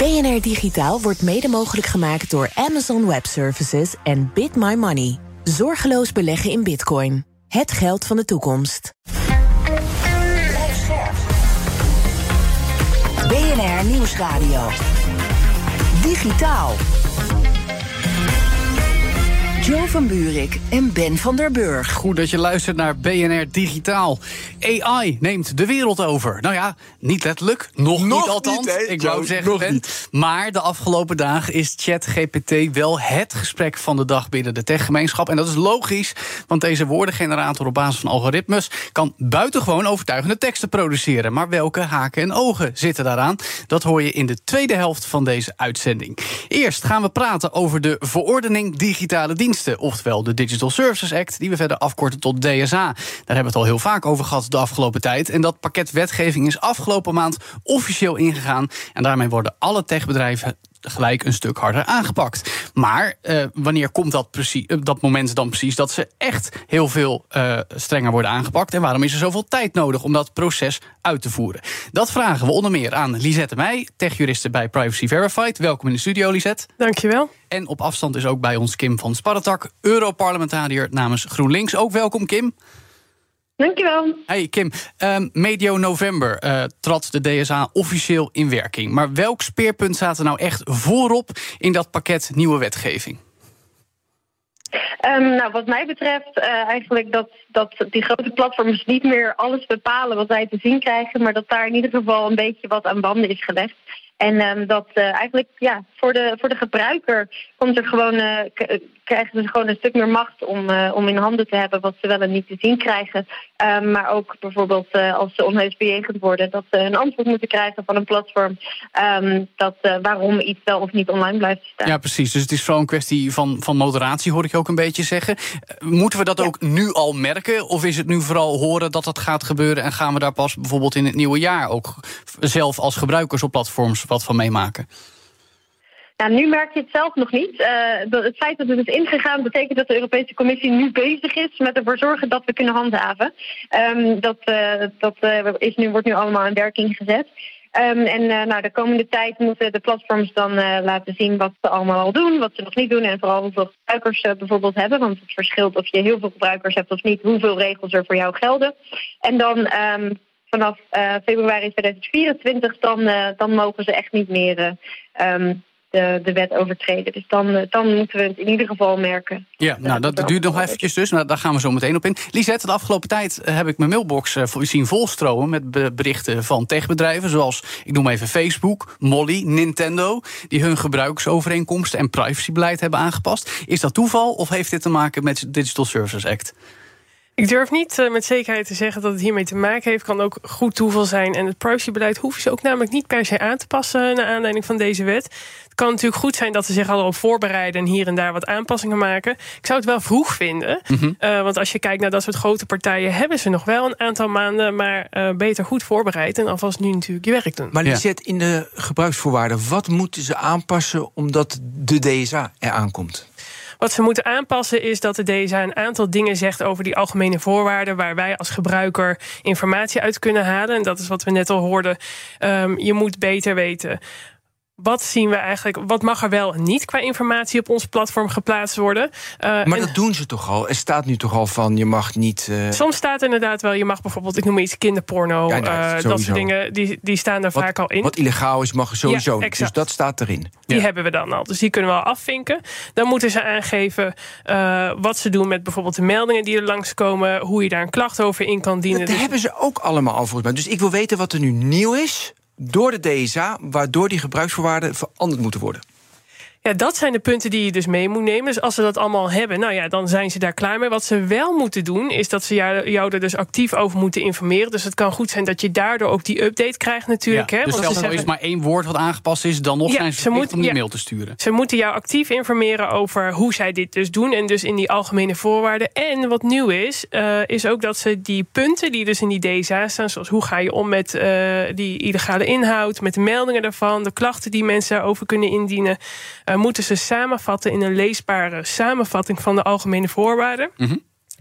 BNR Digitaal wordt mede mogelijk gemaakt door Amazon Web Services en Bit My Money. Zorgeloos beleggen in Bitcoin. Het geld van de toekomst. BNR Nieuwsradio. Digitaal. Joe van Buurik en Ben van der Burg. Goed dat je luistert naar BNR Digitaal. AI neemt de wereld over. Nou ja, niet letterlijk, nog, Nog niet althans. niet, ik wou Joe, zeggen, nog Ben. niet. Maar de afgelopen dagen is ChatGPT wel het gesprek van de dag binnen de techgemeenschap. En dat is logisch, want deze woordengenerator op basis van algoritmes kan buitengewoon overtuigende teksten produceren. Maar welke haken en ogen zitten daaraan? Dat hoor je in de tweede helft van deze uitzending. Eerst gaan we praten over de verordening digitale diensten, oftewel de Digital Services Act, die we verder afkorten tot DSA. Daar hebben we het al heel vaak over gehad de afgelopen tijd. En dat pakket wetgeving is afgelopen maand officieel ingegaan. En daarmee worden alle techbedrijven gelijk een stuk harder aangepakt. Maar eh, wanneer komt dat, precies, eh, dat moment dan precies dat ze echt heel veel eh, strenger worden aangepakt? En waarom is er zoveel tijd nodig om dat proces uit te voeren? Dat vragen we onder meer aan Lisette Meij, techjuriste bij Privacy Verified. Welkom in de studio, Lisette. Dankjewel. En op afstand is ook bij ons Kim van Sparretak, Europarlementariër namens GroenLinks. Ook welkom, Kim. Dankjewel. Hey Kim, Ehm, medio november eh, trad de DSA officieel in werking. Maar welk speerpunt er nou echt voorop in dat pakket nieuwe wetgeving? Ehm, nou, wat mij betreft uh, eigenlijk dat, dat die grote platforms niet meer alles bepalen wat wij te zien krijgen, maar dat daar in ieder geval een beetje wat aan banden is gelegd. En um, dat uh, eigenlijk ja, voor, de, voor de gebruiker komt er gewoon, uh, krijgen ze gewoon een stuk meer macht om, uh, om in handen te hebben wat ze wel en niet te zien krijgen. Um, maar ook bijvoorbeeld als ze onheus bejegend worden, dat ze een antwoord moeten krijgen van een platform um, dat, waarom iets wel of niet online blijft staan. Ja, precies. Dus het is vooral een kwestie van, van moderatie, hoor ik je ook een beetje zeggen. Moeten we dat ja. ook nu al merken? Of is het nu vooral horen dat dat gaat gebeuren en gaan we daar pas bijvoorbeeld in het nieuwe jaar ook zelf als gebruikers op platforms wat van meemaken? Nu merk je het zelf nog niet. Uh, het feit dat het is ingegaan betekent dat de Europese Commissie nu bezig is met ervoor zorgen dat we kunnen handhaven. Um, dat uh, dat uh, is nu, wordt nu allemaal in werking gezet. Um, en nou, de komende tijd moeten de platforms dan laten zien wat ze allemaal al doen, wat ze nog niet doen en vooral hoeveel gebruikers ze bijvoorbeeld hebben. Want het verschilt of je heel veel gebruikers hebt of niet, hoeveel regels er voor jou gelden. En dan um, vanaf uh, februari 2024, dan, uh, dan mogen ze echt niet meer uh, um, de, de wet overtreden. Dus dan, dan moeten we het in ieder geval merken. Ja, nou dat, dat duurt nog eventjes dus. Nou, daar gaan we zo meteen op in. Lisette, de afgelopen tijd heb ik mijn mailbox zien volstromen... met berichten van techbedrijven zoals, ik noem even Facebook, Molly, Nintendo... die hun gebruiksovereenkomsten en privacybeleid hebben aangepast. Is dat toeval of heeft dit te maken met de Digital Services Act? Ik durf niet uh, met zekerheid te zeggen dat het hiermee te maken heeft. Kan ook goed toeval zijn. En het privacybeleid hoeven ze ook namelijk niet per se aan te passen... naar aanleiding van deze wet. Het kan natuurlijk goed zijn dat ze zich al op voorbereiden... en hier en daar wat aanpassingen maken. Ik zou het wel vroeg vinden. Mm -hmm. uh, want als je kijkt naar dat soort grote partijen... hebben ze nog wel een aantal maanden... maar uh, beter goed voorbereid en alvast nu natuurlijk je werk doen. Maar die zet in de gebruiksvoorwaarden... wat moeten ze aanpassen omdat de DSA eraan komt? Wat ze moeten aanpassen is dat de DSA een aantal dingen zegt over die algemene voorwaarden waar wij als gebruiker informatie uit kunnen halen. En dat is wat we net al hoorden. Um, je moet beter weten. Wat zien we eigenlijk? Wat mag er wel en niet qua informatie op ons platform geplaatst worden? Uh, maar dat doen ze toch al? Er staat nu toch al van je mag niet. Uh... Soms staat inderdaad wel, je mag bijvoorbeeld, ik noem iets kinderporno. Ja, nou, uh, dat soort dingen, die, die staan er wat, vaak al in. Wat illegaal is, mag sowieso. Ja, dus dat staat erin. Die ja. hebben we dan al. Dus die kunnen we al afvinken. Dan moeten ze aangeven wat ze doen met bijvoorbeeld de meldingen die er langskomen. Hoe je daar een klacht over in kan dienen. Dat dus... hebben ze ook allemaal al volgens mij. Dus ik wil weten wat er nu nieuw is door de DSA, waardoor die gebruiksvoorwaarden veranderd moeten worden. Ja, dat zijn de punten die je dus mee moet nemen. Dus als ze dat allemaal hebben, nou ja, dan zijn ze daar klaar mee. Wat ze wel moeten doen, is dat ze jou, jou er dus actief over moeten informeren. Dus het kan goed zijn dat je daardoor ook die update krijgt natuurlijk. Ja, hè? dus Want zelfs ze al is zeggen- maar één woord wat aangepast is... dan nog Ja, zijn ze moet- om die ja. mail te sturen. Ze moeten jou actief informeren over hoe zij dit dus doen. En dus in die algemene voorwaarden. En wat nieuw is, eh, is ook dat ze die punten die dus in die DSA staan... zoals hoe ga je om met eh, die illegale inhoud... met de meldingen daarvan, de klachten die mensen daarover kunnen indienen... eh, moeten ze samenvatten in een leesbare samenvatting van de algemene voorwaarden.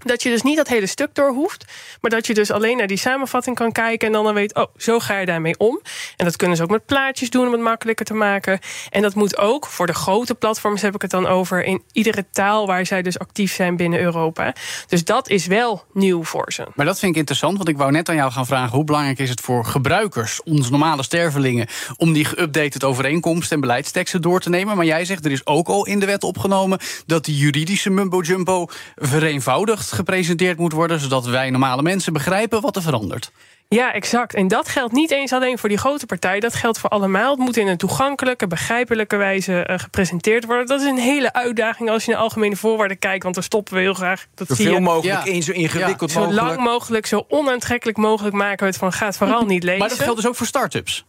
Dat je dus niet dat hele stuk door hoeft. Maar dat je dus alleen naar die samenvatting kan kijken. En dan dan weet, oh, zo ga je daarmee om. En dat kunnen ze ook met plaatjes doen om het makkelijker te maken. En dat moet ook voor de grote platforms heb ik het dan over. In iedere taal waar zij dus actief zijn binnen Europa. Dus dat is wel nieuw voor ze. Maar dat vind ik interessant, want ik wou net aan jou gaan vragen... hoe belangrijk is het voor gebruikers, onze normale stervelingen... om die geüpdated overeenkomsten en beleidsteksten door te nemen? Maar jij zegt, er is ook al in de wet opgenomen... dat die juridische mumbo-jumbo vereenvoudigd gepresenteerd moet worden... zodat wij normale mensen begrijpen wat er verandert. Ja, exact. En dat geldt niet eens alleen voor die grote partij. Dat geldt voor allemaal. Het moet in een toegankelijke, begrijpelijke wijze eh, gepresenteerd worden. Dat is een hele uitdaging als je naar algemene voorwaarden kijkt. Want daar stoppen we heel graag. Dat Zoveel mogelijk Ja. in, zo ingewikkeld Zo mogelijk. lang mogelijk, zo onaantrekkelijk mogelijk maken we het van gaat vooral niet lezen. Maar dat geldt dus ook voor start-ups.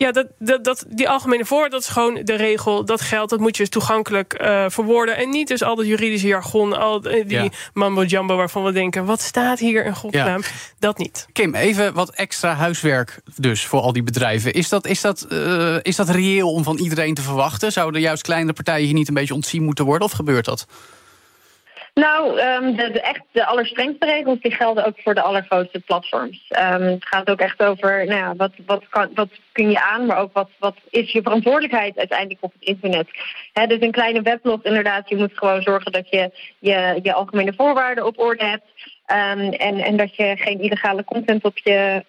Ja, dat, dat, dat, die algemene voor, dat is gewoon de regel. Dat geldt, dat moet je dus toegankelijk eh, verwoorden. En niet dus al dat juridische jargon, al die Ja. mambo-jumbo waarvan we denken... wat staat hier in godsnaam? Dat niet. Kim, even wat extra huiswerk dus voor al die bedrijven. Is dat, is, dat, eh, is dat reëel om van iedereen te verwachten? Zouden juist kleine partijen hier niet een beetje ontzien moeten worden? Of gebeurt dat? Nou, ehm, de, echt de allerstrengste regels die gelden ook voor de allergrootste platforms. Ehm, het gaat ook echt over nou ja, wat, wat, kan, wat kun je aan, maar ook wat, wat is je verantwoordelijkheid uiteindelijk op het internet. Hè, dus een kleine weblog inderdaad, je moet gewoon zorgen dat je je, je algemene voorwaarden op orde hebt. Ehm, en, en dat je geen illegale content op je,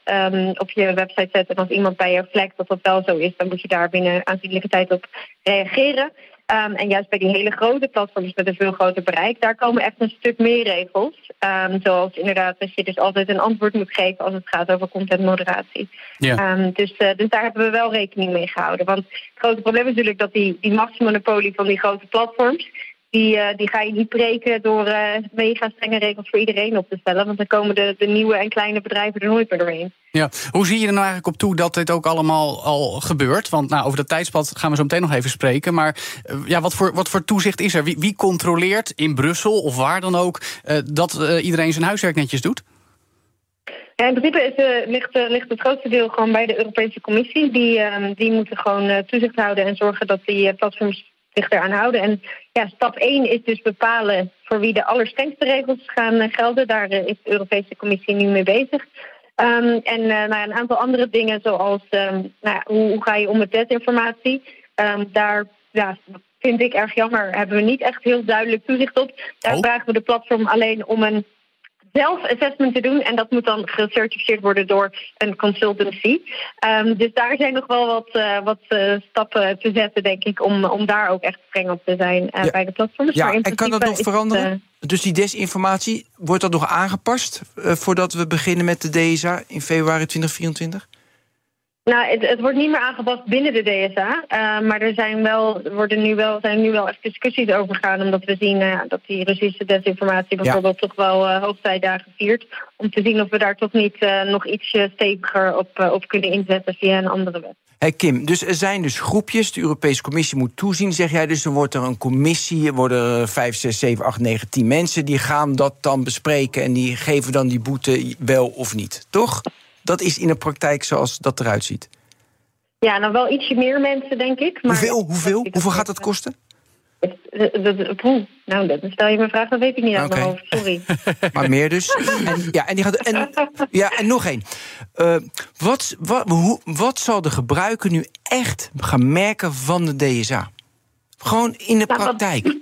op je website zet. En als iemand bij je flagt dat dat wel zo is, dan moet je daar binnen aanzienlijke tijd op reageren. Ehm, en juist bij die hele grote platforms met een veel groter bereik, daar komen echt een stuk meer regels. Ehm, zoals inderdaad dat je dus altijd een antwoord moet geven als het gaat over contentmoderatie. Ja. Ehm, dus, eh, dus daar hebben we wel rekening mee gehouden. Want het grote probleem is natuurlijk dat die, die machtsmonopolie van die grote platforms, die, eh, die ga je niet breken door eh, mega strenge regels voor iedereen op te stellen. Want dan komen de, de nieuwe en kleine bedrijven er nooit meer doorheen. Ja. Hoe zie je er nou eigenlijk op toe dat dit ook allemaal al gebeurt? Want nou, over dat tijdspad gaan we zo meteen nog even spreken. Maar eh, ja, wat, voor, wat voor toezicht is er? Wie, wie controleert in Brussel of waar dan ook dat iedereen zijn huiswerk netjes doet? Ja, in principe is, ligt, ligt het grootste deel gewoon bij de Europese Commissie. Die, ehm, die moeten gewoon toezicht houden en zorgen dat die platforms zich eraan houden. En ja, stap 1 is dus bepalen voor wie de allerstrengste regels gaan eh, gelden. Daar eh, is de Europese Commissie nu mee bezig. Ehm, en eh, nou ja, een aantal andere dingen, zoals ehm, nou ja, hoe, hoe ga je om met desinformatie. Ehm, daar ja, vind ik erg jammer, hebben we niet echt heel duidelijk toezicht op. Daar Oh. vragen we de platform alleen om een zelf-assessment te doen. En dat moet dan gecertificeerd worden door een consultancy. Ehm, dus daar zijn nog wel wat, eh, wat eh, stappen te zetten, denk ik, om, om daar ook echt streng op te zijn eh, Ja. bij de platforms. Ja, en kan dat nog het, veranderen? Dus die desinformatie, wordt dat nog aangepast voordat we beginnen met de DSA in februari 2024? Nou, het, het wordt niet meer aangepast binnen de DSA. eh, maar er zijn, wel, worden nu wel, zijn nu wel echt discussies over gaan. Omdat we zien eh, dat die Russische desinformatie bijvoorbeeld toch wel eh hoogtijdagen viert. Om te zien of we daar toch niet nog iets steviger op, op kunnen inzetten via een andere wet. Hey Kim, dus er zijn dus groepjes, de Europese Commissie moet toezien, zeg jij. Dus er wordt er een commissie, er worden er 5, 6, 7, 8, 9, 10 mensen... die gaan dat dan bespreken en die geven dan die boete wel of niet, toch? Dat is in de praktijk zoals dat eruit ziet. Ja, nou wel ietsje meer mensen, denk ik. Maar Hoeveel, hoeveel? Hoeveel gaat dat kosten? Poeh, nou, dat stel je me vraag, dat weet ik niet uit Oké. mijn hoofd. Sorry. Maar meer dus. En, ja, en, die gaat, en, ja, en nog één. Eh, wat, wat, hoe, wat zal de gebruiker nu echt gaan merken van de DSA? Gewoon in de Nou, wat- praktijk.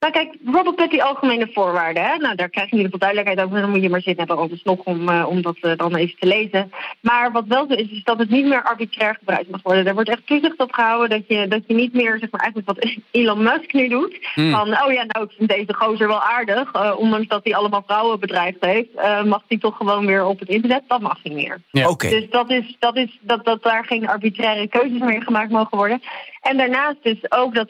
Nou kijk, bijvoorbeeld met die algemene voorwaarden. Hè? Nou, daar krijg je in ieder geval duidelijkheid over. Dan moet je maar zitten hebben over snog om, uh, om dat uh, dan even te lezen. Maar wat wel zo is, is dat het niet meer arbitrair gebruikt mag worden. Er wordt echt toezicht op gehouden dat je, dat je niet meer, zeg maar, eigenlijk wat Elon Musk nu doet. Mm. Van, oh ja, nou, ik vind deze gozer wel aardig. Uh, ondanks dat hij allemaal vrouwen bedreigd heeft, mag hij toch gewoon weer op het internet. Dat mag niet meer. Ja. Okay. Dus dat is, dat is dat, dat daar geen arbitraire keuzes meer gemaakt mogen worden. En daarnaast dus ook dat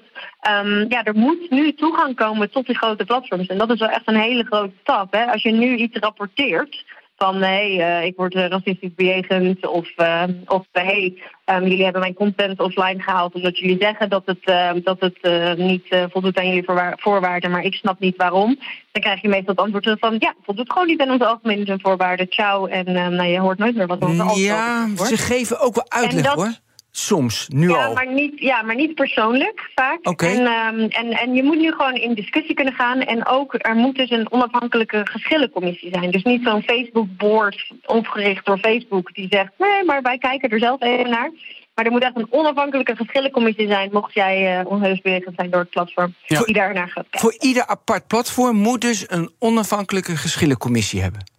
um, ja, er moet nu toegang komen tot die grote platforms. En dat is wel echt een hele grote stap. Hè? Als je nu iets rapporteert van hé, hey, uh, ik word uh, racistisch bejegend of, uh, of hé, hey, um, jullie hebben mijn content offline gehaald omdat jullie zeggen dat het, dat het niet voldoet aan jullie voorwaarden, maar ik snap niet waarom. Dan krijg je meestal het antwoord van ja, voldoet gewoon niet aan onze algemene voorwaarden. Ciao. En nou, je hoort nooit meer wat onze Ja, ze geven ook wel uitleg dat, hoor. Soms, nu ja, al. Maar niet, ja, maar niet persoonlijk vaak. Okay. En, um, en, en je moet nu gewoon in discussie kunnen gaan. En ook, er moet dus een onafhankelijke geschillencommissie zijn. Dus niet zo'n Facebook-board opgericht door Facebook... die zegt, nee, maar wij kijken er zelf even naar. Maar er moet echt een onafhankelijke geschillencommissie zijn... mocht jij uh, onheus bejegend zijn door het platform. Ja. Die daar naar gaat kijken. Voor ieder apart platform moet dus een onafhankelijke geschillencommissie hebben.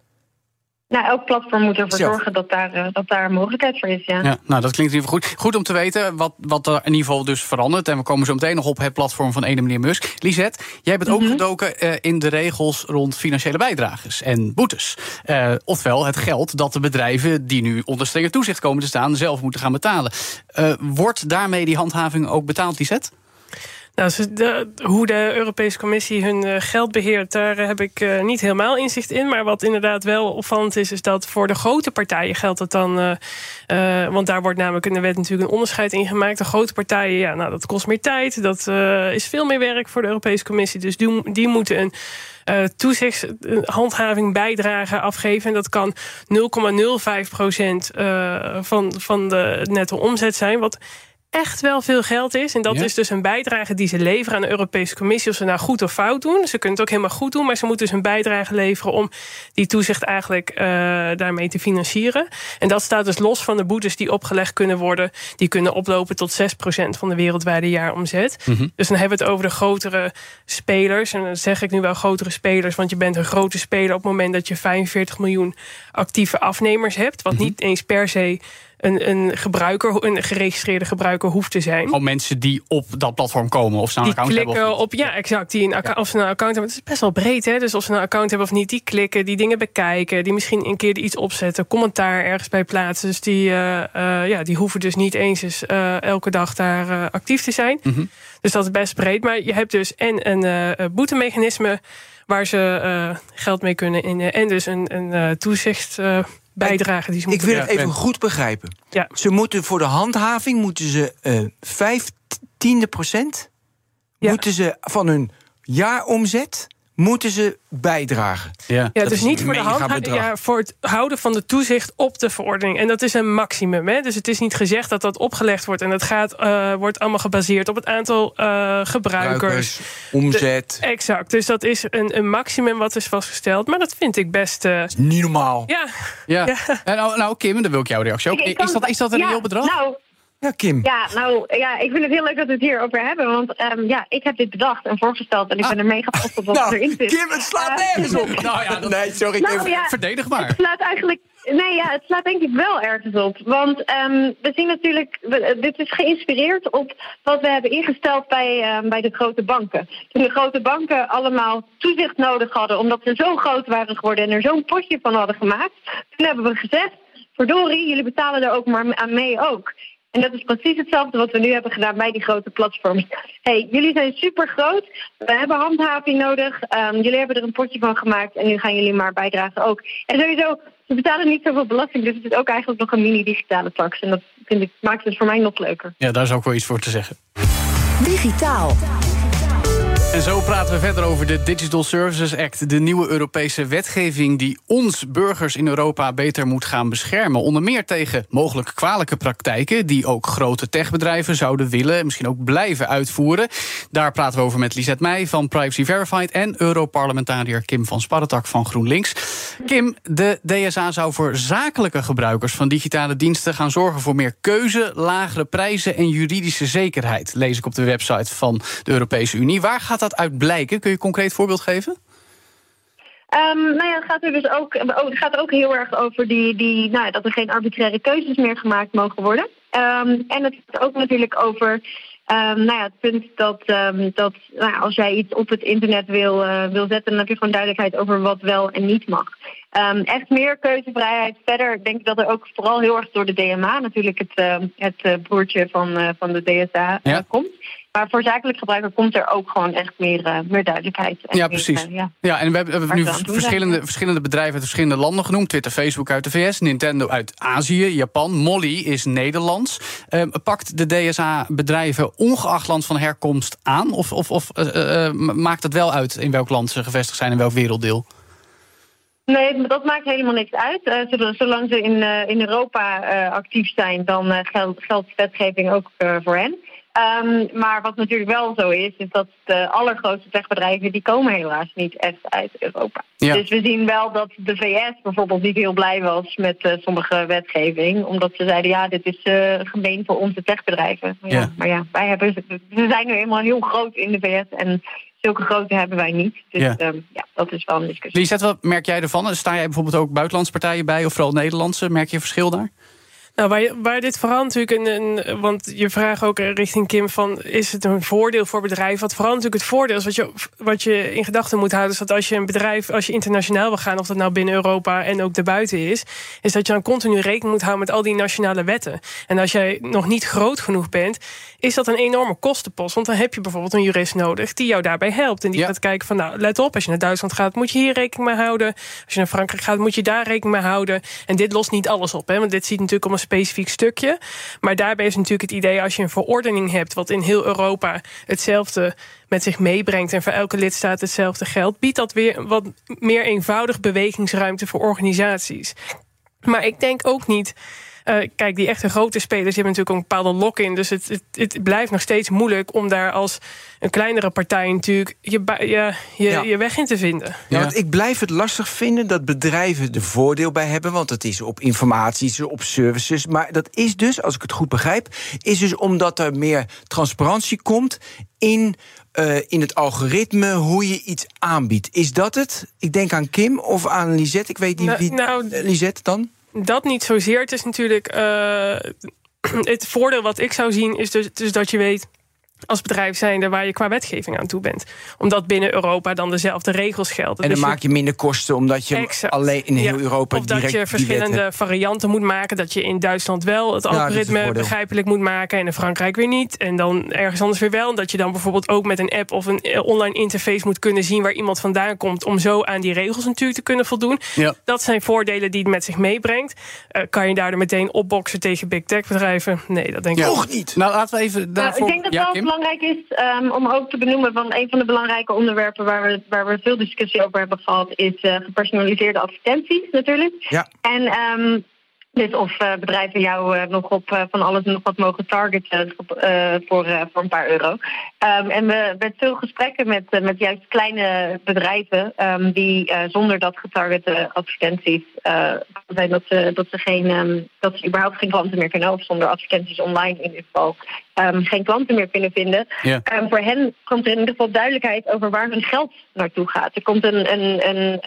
Nou, elk platform moet ervoor zorgen dat daar, uh, dat daar een mogelijkheid voor is. Ja. ja. nou, dat klinkt in ieder geval goed. Goed om te weten wat, wat er in ieder geval dus verandert. En we komen zo meteen nog op het platform van ene meneer Musk. Lisette, jij bent ook mm -hmm. gedoken uh, in de regels rond financiële bijdrages en boetes. Uh, oftewel het geld dat de bedrijven die nu onder strenger toezicht komen te staan... zelf moeten gaan betalen. wordt daarmee die handhaving ook betaald, Lisette? Nou, hoe de Europese Commissie hun uh, geld beheert, daar heb ik uh, niet helemaal inzicht in. Maar wat inderdaad wel opvallend is, is dat voor de grote partijen geldt het dan. Want daar wordt namelijk in de wet natuurlijk een onderscheid in gemaakt. De grote partijen, ja, nou, dat kost meer tijd. Dat is veel meer werk voor de Europese Commissie. Dus die, die moeten een. Toezichtshandhaving bijdrage afgeven. En dat kan 0,05 procent uh, van, van de netto omzet zijn. Wat echt wel veel geld is. En dat ja. is dus een bijdrage die ze leveren aan de Europese Commissie... of ze nou goed of fout doen. Ze kunnen het ook helemaal goed doen... maar ze moeten dus een bijdrage leveren... om die toezicht eigenlijk uh, daarmee te financieren. En dat staat dus los van de boetes die opgelegd kunnen worden. Die kunnen oplopen tot 6% van de wereldwijde jaaromzet. Mm -hmm. Dus dan hebben we het over de grotere spelers. En dan zeg ik nu wel grotere spelers... want je bent een grote speler op het moment dat je 45 miljoen actieve afnemers hebt. Wat mm -hmm. niet eens per se een, een gebruiker, een geregistreerde gebruiker hoeft te zijn. Al mensen die op dat platform komen of ze een die account klikken hebben. Of op, ja, exact. Die een account, ja. Of ze een account hebben. Het is best wel breed, hè? Dus of ze een account hebben of niet, die klikken, die dingen bekijken, die misschien een keer iets opzetten, commentaar ergens bij plaatsen. Dus die, uh, uh, ja, die hoeven dus niet eens eens uh, elke dag daar actief te zijn. Mm -hmm. Dus dat is best breed. Maar je hebt dus en een boetemechanisme waar ze geld mee kunnen in en dus een, een toezicht bijdrage die ze Ik wil het even goed begrijpen. Ja. Ze moeten voor de handhaving moeten ze uh, vijftiende procent ja. moeten ze van hun jaaromzet moeten ze bijdragen. Ja, ja dus niet voor de hand, ja, voor het houden van de toezicht op de verordening. En dat is een maximum. Hè? Dus het is niet gezegd dat dat opgelegd wordt. En dat gaat, uh, wordt allemaal gebaseerd op het aantal uh, gebruikers. Gebruikers omzet. De, exact. Dus dat is een, een maximum wat is vastgesteld. Maar dat vind ik best. Uh, is niet normaal. Ja. ja. ja. En nou, nou, Kim, dan wil ik jouw reactie ook. Is dat, is dat een ja, reëel bedrag? Nou, ja, Kim. Ja, nou, ja, ik vind het heel leuk dat we het hierover hebben. Want um, ja, ik heb dit bedacht en voorgesteld. En ik ben er mega trots op wat nou, erin zit. Kim, het slaat nergens op. nou ja, dat... Nee, sorry. Nou, ja, Verdedig maar. Het slaat eigenlijk... Nee, ja, het slaat denk ik wel ergens op. Want um, we zien natuurlijk... We, dit is geïnspireerd op wat we hebben ingesteld bij, um, bij de grote banken. Toen de grote banken allemaal toezicht nodig hadden... omdat ze zo groot waren geworden en er zo'n potje van hadden gemaakt... toen hebben we gezegd... verdorie, jullie betalen er ook maar aan mee ook. En dat is precies hetzelfde wat we nu hebben gedaan bij die grote platforms. hey, jullie zijn super groot. We hebben handhaving nodig. Um, jullie hebben er een potje van gemaakt. En nu gaan jullie maar bijdragen ook. En sowieso, we betalen niet zoveel belasting. Dus het is ook eigenlijk nog een mini-digitale tax. En dat vind ik, maakt het voor mij nog leuker. Ja, daar is ook wel iets voor te zeggen. Digitaal. En zo praten we verder over de Digital Services Act, de nieuwe Europese wetgeving die ons burgers in Europa beter moet gaan beschermen. Onder meer tegen mogelijk kwalijke praktijken die ook grote techbedrijven zouden willen, misschien ook blijven uitvoeren. Daar praten we over met Lisette Meij van Privacy Verified en Europarlementariër Kim van Sparretak van GroenLinks. Kim, de DSA zou voor zakelijke gebruikers van digitale diensten gaan zorgen voor meer keuze, lagere prijzen en juridische zekerheid. Lees ik op de website van de Europese Unie. Waar gaat dat dat uit blijken? Kun je een concreet voorbeeld geven? Um, nou ja, het gaat er dus ook, oh, het gaat ook heel erg over die, die, nou, dat er geen arbitraire keuzes meer gemaakt mogen worden. Um, en het gaat ook natuurlijk over um, nou ja, het punt dat, dat nou ja, als jij iets op het internet wil, uh, wil zetten, dan heb je gewoon duidelijkheid over wat wel en niet mag. echt meer keuzevrijheid. Verder denk ik dat er ook vooral heel erg door de DMA, natuurlijk het, het uh, broertje van, uh, van de DSA, ja. komt. Maar voor zakelijk gebruiker komt er ook gewoon echt meer, uh, meer duidelijkheid. En ja, precies. uh, ja. ja. en we hebben, we hebben nu verschillende, verschillende bedrijven uit verschillende landen genoemd. Twitter, Facebook uit de VS, Nintendo uit Azië, Japan. Molly is Nederlands. Uh, pakt de DSA bedrijven ongeacht land van herkomst aan? Of, of, of maakt het wel uit in welk land ze gevestigd zijn, in welk werelddeel? Nee, dat maakt helemaal niks uit. zolang ze in, in Europa actief zijn, dan geldt, geldt wetgeving ook voor hen. Um, maar wat natuurlijk wel zo is, is dat de allergrootste techbedrijven... die komen helaas niet echt uit Europa. Ja. Dus we zien wel dat de VS bijvoorbeeld niet heel blij was met uh, sommige wetgeving. Omdat ze zeiden, ja, dit is uh, gemeen voor onze techbedrijven. Maar ja. ja, maar ja, wij hebben, we zijn nu eenmaal heel groot in de VS... en zulke grote hebben wij niet. Dus ja, um, ja dat is wel een discussie. Lisette, wat merk jij ervan? Sta jij bijvoorbeeld ook buitenlandse partijen bij... of vooral Nederlandse? Merk je verschil daar? Nou, waar, waar dit vooral natuurlijk een, een, Want je vraagt ook richting Kim van... is het een voordeel voor bedrijven? Wat vooral natuurlijk het voordeel is... wat je, wat je in gedachten moet houden... is dat als je een bedrijf, als je internationaal wil gaan... of dat nou binnen Europa en ook daarbuiten is... is dat je dan continu rekening moet houden met al die nationale wetten. En als jij nog niet groot genoeg bent... is dat een enorme kostenpost. Want dan heb je bijvoorbeeld een jurist nodig... die jou daarbij helpt. En die gaat kijken van, nou, let op... als je naar Duitsland gaat, moet je hier rekening mee houden. Als je naar Frankrijk gaat, moet je daar rekening mee houden. En dit lost niet alles op, hè, want dit ziet natuurlijk om een specifiek stukje. Maar daarbij is natuurlijk het idee als je een verordening hebt... wat in heel Europa hetzelfde met zich meebrengt... en voor elke lidstaat hetzelfde geldt... biedt dat weer wat meer eenvoudig bewegingsruimte voor organisaties. Maar ik denk ook niet uh, kijk, die echte grote spelers hebben natuurlijk een bepaalde lock-in. Dus het, het, het, blijft nog steeds moeilijk om daar als een kleinere partij natuurlijk je, je, je, ja. je weg in te vinden. Ja, want ik blijf het lastig vinden dat bedrijven er voordeel bij hebben. Want het is op informatie, op services. Maar dat is dus, als ik het goed begrijp, is dus omdat er meer transparantie komt in uh, in het algoritme hoe je iets aanbiedt. Is dat het? Ik denk aan Kim of aan Lisette. Ik weet niet nou, wie. Nou, Lisette dan? Dat niet zozeer. Het is natuurlijk. Uh, het voordeel wat ik zou zien is dus, dus dat je weet als bedrijf zijnde waar je qua wetgeving aan toe bent. Omdat binnen Europa dan dezelfde regels gelden. En dan dus maak je minder kosten omdat je exact. alleen in heel ja. Europa Of dat je verschillende varianten moet maken. Dat je in Duitsland wel het algoritme ja, begrijpelijk moet maken en in Frankrijk weer niet. En dan ergens anders weer wel. En dat je dan bijvoorbeeld ook met een app of een online interface moet kunnen zien waar iemand vandaan komt. Om zo aan die regels natuurlijk te kunnen voldoen. Ja. Dat zijn voordelen die het met zich meebrengt. Uh, kan je daardoor meteen opboksen tegen big tech bedrijven? Nee, dat denk ik Nog niet. Nou, laten we even daarvoor... Nou, ik denk dat ja, Kim? Belangrijk is um, om ook te benoemen van een van de belangrijke onderwerpen waar we, waar we veel discussie over hebben gehad, is uh, gepersonaliseerde advertenties natuurlijk. Ja. En um, dus of uh, bedrijven jou uh, nog op uh, van alles en nog wat mogen targeten voor, voor een paar euro. Um, en we hebben veel gesprekken met, met juist kleine bedrijven um, die zonder dat getargete advertenties zijn dat ze, dat ze geen um, dat ze überhaupt geen klanten meer kunnen of zonder advertenties online in ieder geval geen klanten meer kunnen vinden. Voor hen komt er in ieder geval duidelijkheid over waar hun geld naartoe gaat. Er komt een, een, een,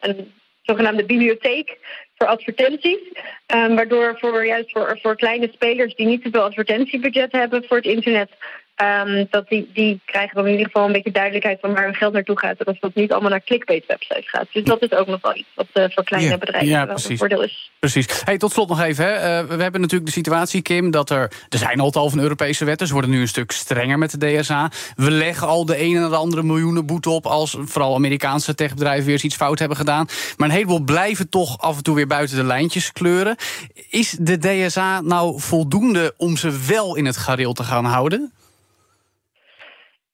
een zogenaamde bibliotheek voor advertenties. Um, waardoor voor, juist voor, voor kleine spelers die niet zoveel advertentiebudget hebben voor het internet, Um, dat die, die krijgen dan in ieder geval een beetje duidelijkheid van waar hun geld naartoe gaat. En dat dat niet allemaal naar clickbait websites gaat. Dus dat is ook nog wel iets wat uh, voor kleine ja, bedrijven ja, wel een voordeel is. Precies. Hey, tot slot nog even. Hè. Uh, we hebben natuurlijk de situatie, Kim, dat er... Er zijn al tal van Europese wetten. Ze worden nu een stuk strenger met de DSA. We leggen al de een en de andere miljoenen boete op... als vooral Amerikaanse techbedrijven weer eens iets fout hebben gedaan. Maar een heleboel blijven toch af en toe weer buiten de lijntjes kleuren. Is de DSA nou voldoende om ze wel in het gareel te gaan houden?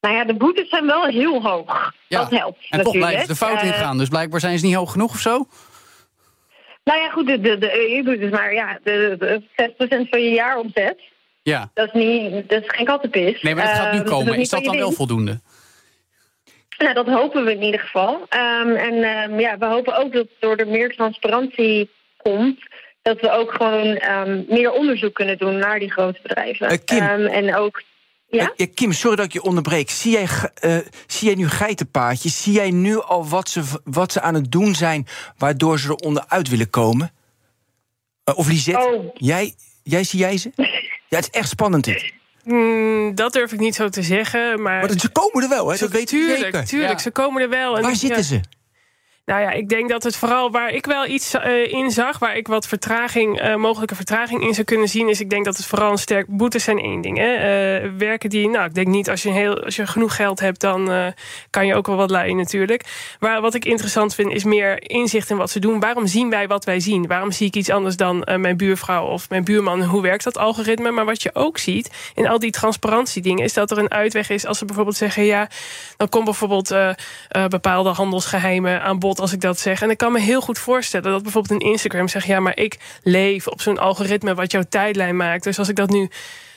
Nou ja, de boetes zijn wel heel hoog. Ja. Dat helpt En natuurlijk. toch blijven de fout Uh, ingaan. Dus blijkbaar zijn ze niet hoog genoeg of zo? Nou ja, goed, de, de, de EU-boetes, maar ja, de, de 6% van je jaaromzet, Ja. dat is, niet, dat is geen kattenpis. Nee, maar dat gaat nu Ehm, komen. Is dat dan wel voldoende? Nou, dat hopen we in ieder geval. Um, en um, ja, we hopen ook dat door er meer transparantie komt, dat we ook gewoon um, meer onderzoek kunnen doen naar die grote bedrijven. Uh, en ook, Ja? Eh, Kim, sorry dat ik je onderbreek. Zie jij, eh, zie jij nu geitenpaadjes? Zie jij nu al wat ze, wat ze aan het doen zijn... waardoor ze er onderuit willen komen? Eh, of Lisette, Oh. jij, jij, zie jij ze? Ja, het is echt spannend dit. Mm, dat durf ik niet zo te zeggen. Maar, Maar ze komen er wel, hè? Dat weet u tuurlijk, zeker. tuurlijk, Ja. ze komen er wel. En Waar ja, zitten ze? Nou ja, ik denk dat het vooral waar ik wel iets eh, in zag, waar ik wat vertraging, eh, mogelijke vertraging in zou kunnen zien, is ik denk dat het vooral een sterk. Boetes zijn één ding. Hè. Eh, werken die, nou, ik denk niet als je, heel, als je genoeg geld hebt, dan kan je ook wel wat leiden natuurlijk. Maar wat ik interessant vind, is meer inzicht in wat ze doen. Waarom zien wij wat wij zien? Waarom zie ik iets anders dan mijn buurvrouw of mijn buurman? Hoe werkt dat algoritme? Maar wat je ook ziet in al die transparantiedingen, is dat er een uitweg is als ze bijvoorbeeld zeggen: ja, dan komt bijvoorbeeld bepaalde handelsgeheimen aan bod als ik dat zeg. En ik kan me heel goed voorstellen dat bijvoorbeeld een Instagram zegt: ja, maar ik leef op zo'n algoritme wat jouw tijdlijn maakt. Dus als ik dat nu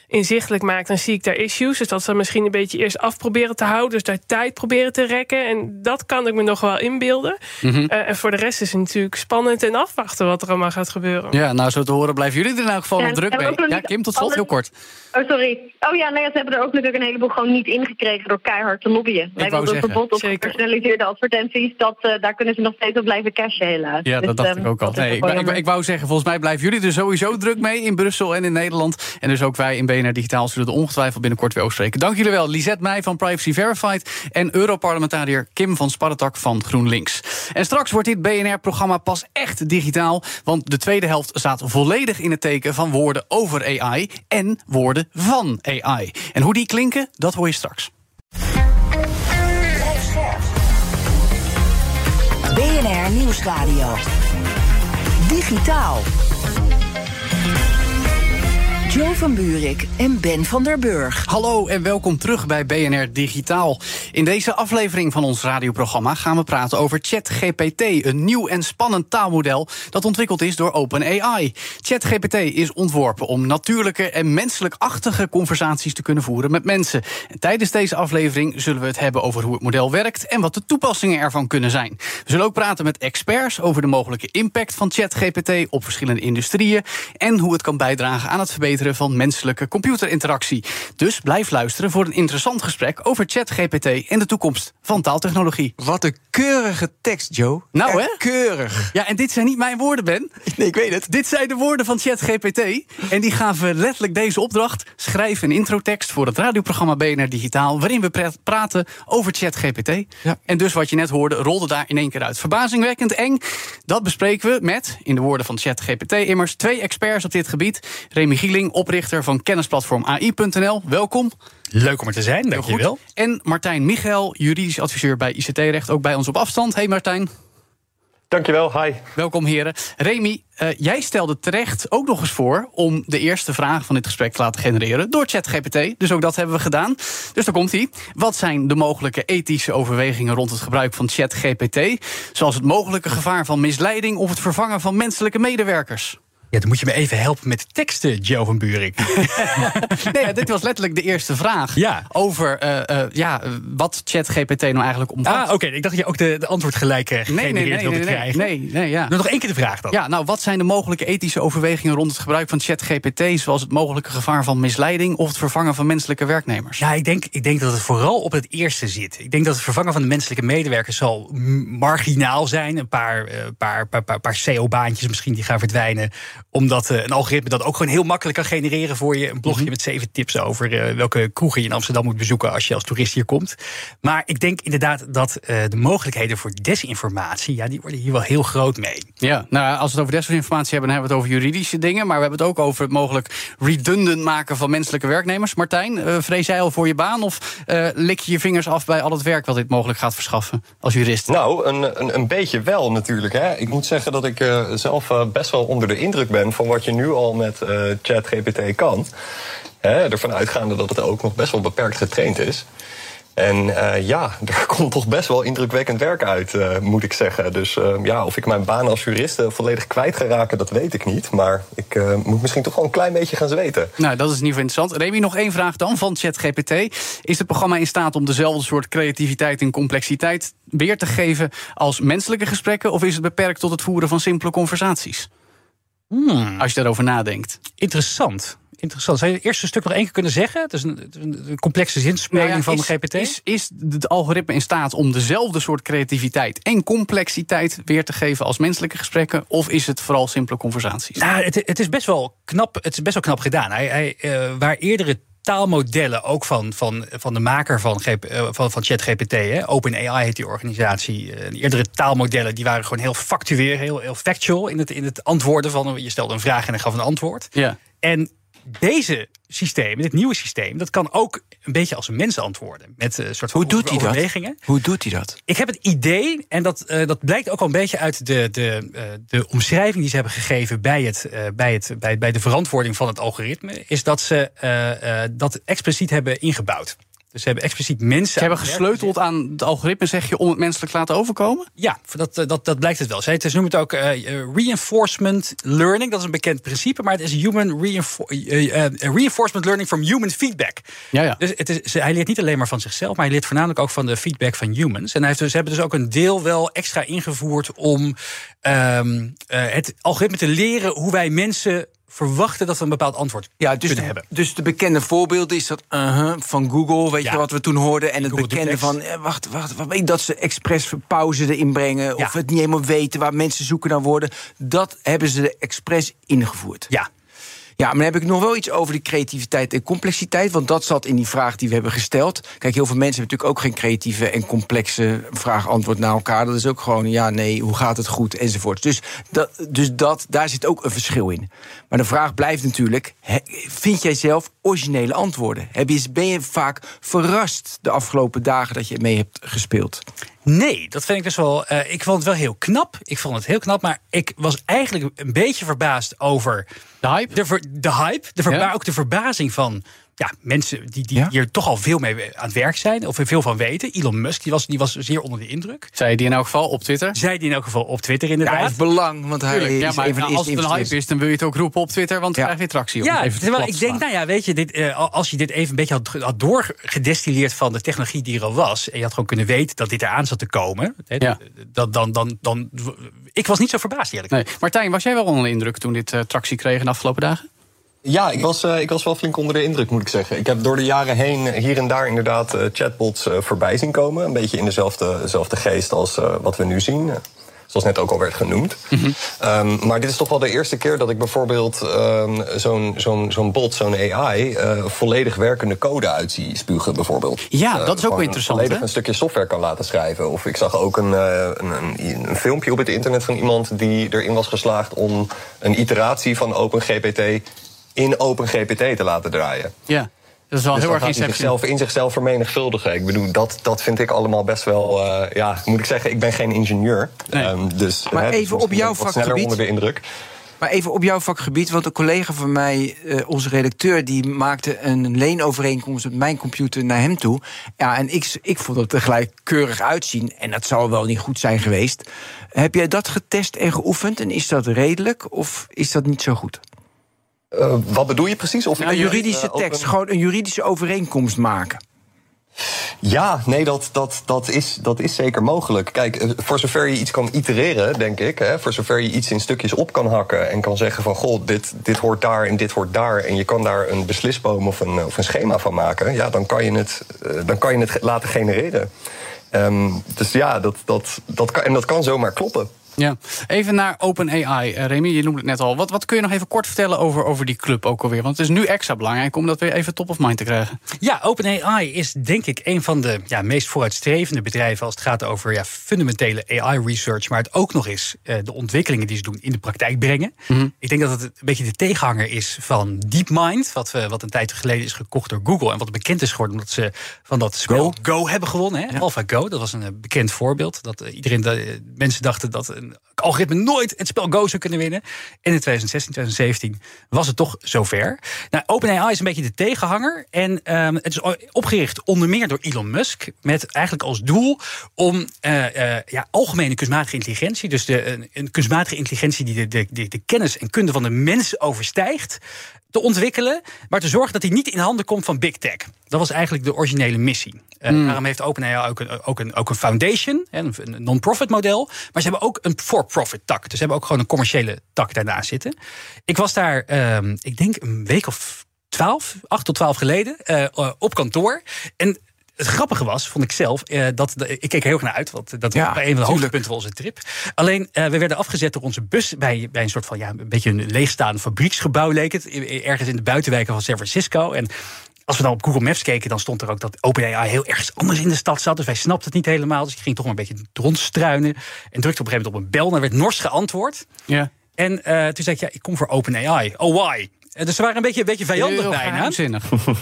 inzichtelijk maak, dan zie ik daar issues. Dus dat ze misschien een beetje eerst af proberen te houden. Dus daar tijd proberen te rekken. En dat kan ik me nog wel inbeelden. Mhm. Eh, en voor de rest is het natuurlijk spannend en afwachten wat er allemaal gaat gebeuren. Ja, nou zo te horen blijven jullie er in elk geval Ja, druk mee. Ja, Kim, tot slot alle- heel kort. Oh, sorry. Oh ja, nee, ze hebben er ook natuurlijk een heleboel gewoon niet ingekregen door keihard te lobbyen. Wij wilden zeggen. verbod op Zeker. gepersonaliseerde advertenties. Dat, eh, daar kunnen ze nog steeds op blijven cashen, helaas. Ja, Dus, dat dacht ehm, ik ook al. Nee, ik, ik wou zeggen, volgens mij blijven jullie er sowieso druk mee in Brussel en in Nederland. En dus ook wij in BNR Digitaal zullen er ongetwijfeld binnenkort weer over spreken. Dank jullie wel, Lisette Meij van Privacy Verified en Europarlementariër Kim van Sparretak van GroenLinks. En straks wordt dit BNR-programma pas echt digitaal, want de tweede helft staat volledig in het teken van woorden over AI en woorden van AI. En hoe die klinken, dat hoor je straks. BNR Nieuwsradio. Digitaal. Joe van Buurik en Ben van der Burg. Hallo en welkom terug bij BNR Digitaal. In deze aflevering van ons radioprogramma gaan we praten over ChatGPT, een nieuw en spannend taalmodel dat ontwikkeld is door OpenAI. ChatGPT is ontworpen om natuurlijke en menselijkachtige conversaties te kunnen voeren met mensen. En tijdens deze aflevering zullen we het hebben over hoe het model werkt en wat de toepassingen ervan kunnen zijn. We zullen ook praten met experts over de mogelijke impact van ChatGPT op verschillende industrieën en hoe het kan bijdragen aan het verbeteren van menselijke computerinteractie. Dus blijf luisteren voor een interessant gesprek over ChatGPT en de toekomst van taaltechnologie. Wat een keurige tekst, Joe. Nou, hè? Keurig. Ja, en dit zijn niet mijn woorden, Ben. Nee, ik weet het. Dit zijn de woorden van ChatGPT. En die gaven letterlijk deze opdracht. Schrijf een introtekst voor het radioprogramma BNR Digitaal... waarin we pra- praten over ChatGPT. Ja. En dus wat je net hoorde, rolde daar in één keer uit. Verbazingwekkend eng. Dat bespreken we met, in de woorden van ChatGPT immers... twee experts op dit gebied. Remy Gieling, oprichter van kennisplatform AI.nl. Welkom. Leuk om er te zijn, dankjewel. En Martijn Michael, juridisch adviseur bij ICT-recht... ook bij ons op afstand. Hey Martijn. Dankjewel, hi. Welkom heren. Remy, eh, jij stelde terecht ook nog eens voor om de eerste vraag van dit gesprek te laten genereren door ChatGPT. Dus ook dat hebben we gedaan. Dus daar komt hij. Wat zijn de mogelijke ethische overwegingen rond het gebruik van ChatGPT? Zoals het mogelijke gevaar van misleiding of het vervangen van menselijke medewerkers. Ja, dan moet je me even helpen met de teksten, Joe van Buurik. nee, ja, dit was letterlijk de eerste vraag Ja. over eh, eh, ja, wat ChatGPT nou eigenlijk omvat. ah, oké. Ik dacht dat je ook de, de antwoord gelijk uh, nee, nee, nee, gegenereerd nee, wilde nee, krijgen. nee, nee, ja. Nou, nog één keer de vraag dan. Ja, nou, wat zijn de mogelijke ethische overwegingen rond het gebruik van ChatGPT, zoals het mogelijke gevaar van misleiding of het vervangen van menselijke werknemers? Ja, ik denk, ik denk dat het vooral op het eerste zit. Ik denk dat het vervangen van de menselijke medewerkers zal marginaal zijn. Een paar, eh, paar, paar, paar, paar CO-baantjes misschien die gaan verdwijnen. Omdat eh, een algoritme dat ook gewoon heel makkelijk kan genereren voor je. Een blogje met zeven tips over eh, welke kroegen je in Amsterdam moet bezoeken als je als toerist hier komt. Maar ik denk inderdaad dat eh, de mogelijkheden voor desinformatie, ja, die worden hier wel heel groot mee. Ja, nou, als we het over desinformatie hebben, dan hebben we het over juridische dingen. Maar we hebben het ook over het mogelijk redundant maken van menselijke werknemers. Martijn, eh, vrees jij al voor je baan of eh, lik je je vingers af bij al het werk wat dit mogelijk gaat verschaffen als jurist? Nou, een, een, een beetje wel natuurlijk. Hè. Ik moet zeggen dat ik eh, zelf best wel onder de indruk ben van wat je nu al met eh, ChatGPT kan. Hè, ervan uitgaande dat het ook nog best wel beperkt getraind is. En eh, ja, er komt toch best wel indrukwekkend werk uit, eh, moet ik zeggen. Dus eh, ja, of ik mijn baan als jurist eh, volledig kwijt ga raken, dat weet ik niet. Maar ik moet misschien toch wel een klein beetje gaan zweten. Nou, dat is in ieder geval interessant. Remy, nog één vraag dan van ChatGPT. Is het programma in staat om dezelfde soort creativiteit en complexiteit weer te geven als menselijke gesprekken? Of is het beperkt tot het voeren van simpele conversaties? Hmm. Als je daarover nadenkt. Interessant. Interessant. Zou je het eerste stuk nog één keer kunnen zeggen? Het is een, een complexe zinspeling Nou ja, van is, de GPT. Is, is het algoritme in staat om dezelfde soort creativiteit en complexiteit weer te geven als menselijke gesprekken? Of is het vooral simpele conversaties? Nou, het, het is best wel knap, het is best wel knap gedaan. Hij, hij, eh, waar eerdere taalmodellen, ook van, van, van de maker van, eh, van, van ChatGPT, OpenAI heet die organisatie. eh, eerdere taalmodellen die waren gewoon heel factueel, heel, heel factual in het, in het antwoorden van. Je stelde een vraag en dan gaf een antwoord. Ja. En deze systeem, dit nieuwe systeem, dat kan ook een beetje als een mens antwoorden. Met een soort van Hoe doet hij dat? Hoe doet hij dat? Ik heb het idee, en dat, eh, dat blijkt ook al een beetje uit de, de, eh, de omschrijving die ze hebben gegeven bij, het, eh, bij, het, bij, bij de verantwoording van het algoritme, is dat ze eh, eh, dat expliciet hebben ingebouwd. Dus ze hebben expliciet mensen. Ze hebben gesleuteld aan het algoritme, zeg je, om het menselijk te laten overkomen? ja, dat, eh, dat, dat blijkt het wel. Ze noemen het ook eh, eh, reinforcement learning. Dat is een bekend principe, maar het is human reinfor- reinforcement learning from human feedback. Ja, ja. Dus het is, hij leert niet alleen maar van zichzelf, maar hij leert voornamelijk ook van de feedback van humans. En hij heeft dus, ze hebben dus ook een deel wel extra ingevoerd om ehm, eh, het algoritme te leren hoe wij mensen verwachten dat we een bepaald antwoord Ja, dus kunnen de, hebben. dus de bekende voorbeelden is dat uh van Google, weet Ja. je wat we toen hoorden. En het Google bekende Duplex. van, eh, wacht, wacht, wacht, dat ze expres pauze erin brengen. Of het niet helemaal weten waar mensen zoeken naar woorden. Dat hebben ze expres ingevoerd. Ja, Ja, maar dan heb ik nog wel iets over die creativiteit en complexiteit. Want dat zat in die vraag die we hebben gesteld. Kijk, heel veel mensen hebben natuurlijk ook geen creatieve en complexe vraag-antwoord naar elkaar. Dat is ook gewoon ja, nee, hoe gaat het goed enzovoort. Dus, dat, dus dat, daar zit ook een verschil in. Maar de vraag blijft natuurlijk: vind jij zelf originele antwoorden? Ben je vaak verrast de afgelopen dagen dat je mee hebt gespeeld? Nee, dat vind ik dus wel. eh, ik vond het wel heel knap. Ik vond het heel knap, maar ik was eigenlijk een beetje verbaasd over De hype? de, ver- de hype, de verba- Ja. ook de verbazing van ja, mensen die, die Ja? hier toch al veel mee aan het werk zijn, of er veel van weten. Elon Musk die was, die was zeer onder de indruk. Zei die in elk geval op Twitter? Zij die in elk geval op Twitter Ja, hij inderdaad. heeft belang, want hij Tuurlijk, is ja, maar een van de als het een hype is, dan wil je het ook roepen op Twitter, want Ja. krijg je tractie. om Ja, even terwijl ik denk, nou ja, weet je, dit, eh, als je dit even een beetje had, had doorgedestilleerd van de technologie die er al was, en je had gewoon kunnen weten dat dit eraan zat te komen, Ja. dat, dan, dan, dan, ik was niet zo verbaasd eerlijk. Nee. Martijn, was jij wel onder de indruk toen dit eh, tractie kreeg in de afgelopen dagen? Ja, ik was, eh, ik was wel flink onder de indruk, moet ik zeggen. Ik heb door de jaren heen hier en daar inderdaad eh, chatbots eh, voorbij zien komen. Een beetje in dezelfde, dezelfde geest als wat we nu zien. Zoals net ook al werd genoemd. Ehm, maar dit is toch wel de eerste keer dat ik bijvoorbeeld ehm, zo'n zo'n zo'n bot, zo'n AI, volledig werkende code uit zie spugen, bijvoorbeeld. Ja, dat is ook wel interessant, Volledig hè? een stukje software kan laten schrijven. Of ik zag ook een, een, een, een filmpje op het internet van iemand die erin was geslaagd om een iteratie van OpenGPT in OpenGPT te laten draaien. Ja, dat is wel Dus heel dan erg zichzelf, in zichzelf vermenigvuldigen. Ik bedoel, dat, dat vind ik allemaal best wel... eh, ja, moet ik zeggen, ik ben geen ingenieur. Nee. Ehm, dus, Maar hè, dus even op jouw sneller vakgebied. onder de indruk. Maar even op jouw vakgebied, want een collega van mij, eh, onze redacteur, die maakte een leenovereenkomst met mijn computer naar hem toe. Ja, en ik, ik vond het er gelijk keurig uitzien. En dat zou wel niet goed zijn geweest. Heb jij dat getest en geoefend? En is dat redelijk of is dat niet zo goed? Eh, wat bedoel je precies? Of Een juridische eh, tekst, gewoon een juridische overeenkomst maken. Ja, nee, dat, dat, dat, is, dat is zeker mogelijk. Kijk, eh, voor zover je iets kan itereren, denk ik... Hè, voor zover je iets in stukjes op kan hakken... en kan zeggen van, goh, dit, dit hoort daar en dit hoort daar... en je kan daar een beslisboom of een, of een schema van maken... ja, dan kan je het, eh, dan kan je het laten genereren. Ehm, dus ja, dat, dat, dat kan, en dat kan zomaar kloppen. Ja. Even naar OpenAI. Uh, Remy, je noemde het net al. Wat, wat kun je nog even kort vertellen over, over die club ook alweer? Want het is nu extra belangrijk om dat weer even top of mind te krijgen. Ja, OpenAI is denk ik een van de ja, meest vooruitstrevende bedrijven als het gaat over ja, fundamentele AI-research, maar het ook nog eens eh, de ontwikkelingen die ze doen in de praktijk brengen. Ik denk dat het een beetje de tegenhanger is van DeepMind, wat, we, wat een tijd geleden is gekocht door Google en wat bekend is geworden omdat ze van dat spel Go, hebben gewonnen. Hè? AlphaGo, dat was een eh, bekend voorbeeld. Dat eh, iedereen, de, mensen dachten dat een algoritme nooit het spel Go zou kunnen winnen. En in 2016, 2017 was het toch zover. Nou, OpenAI is een beetje de tegenhanger. En ehm, het is opgericht onder meer door Elon Musk. Met eigenlijk als doel om eh, eh, ja, algemene kunstmatige intelligentie. Dus de, een, kunstmatige intelligentie die de, de, de, de kennis en kunde van de mens overstijgt. Te ontwikkelen, maar te zorgen dat hij niet in handen komt van big tech. Dat was eigenlijk de originele missie. Uh, Hmm. Daarom heeft OpenAI ook een, ook een, ook een foundation, een, non-profit model. Maar ze hebben ook een for-profit tak. Dus ze hebben ook gewoon een commerciële tak daarnaast zitten. Ik was daar, ehm, ik denk een week of twaalf, acht tot twaalf geleden, eh, eh, op kantoor. En het grappige was, vond ik zelf, eh, dat de- ik keek er heel erg naar uit, want dat was Ja, bij een van de hoogtepunten van onze trip. Alleen, eh, we werden afgezet door onze bus bij, bij een soort van, ja, een beetje een leegstaand fabrieksgebouw leek het, ergens in de buitenwijken van San Francisco. En als we dan op Google Maps keken, dan stond er ook dat OpenAI heel ergens anders in de stad zat. Dus wij snapten het niet helemaal. Dus ik ging toch maar een beetje rondstruinen. En drukte op een gegeven moment op een bel. En er werd nors geantwoord. Ja. En eh, toen zei ik, ja, ik kom voor OpenAI. Oh, why? Eh, Dus ze waren een beetje, een beetje vijandig bijna.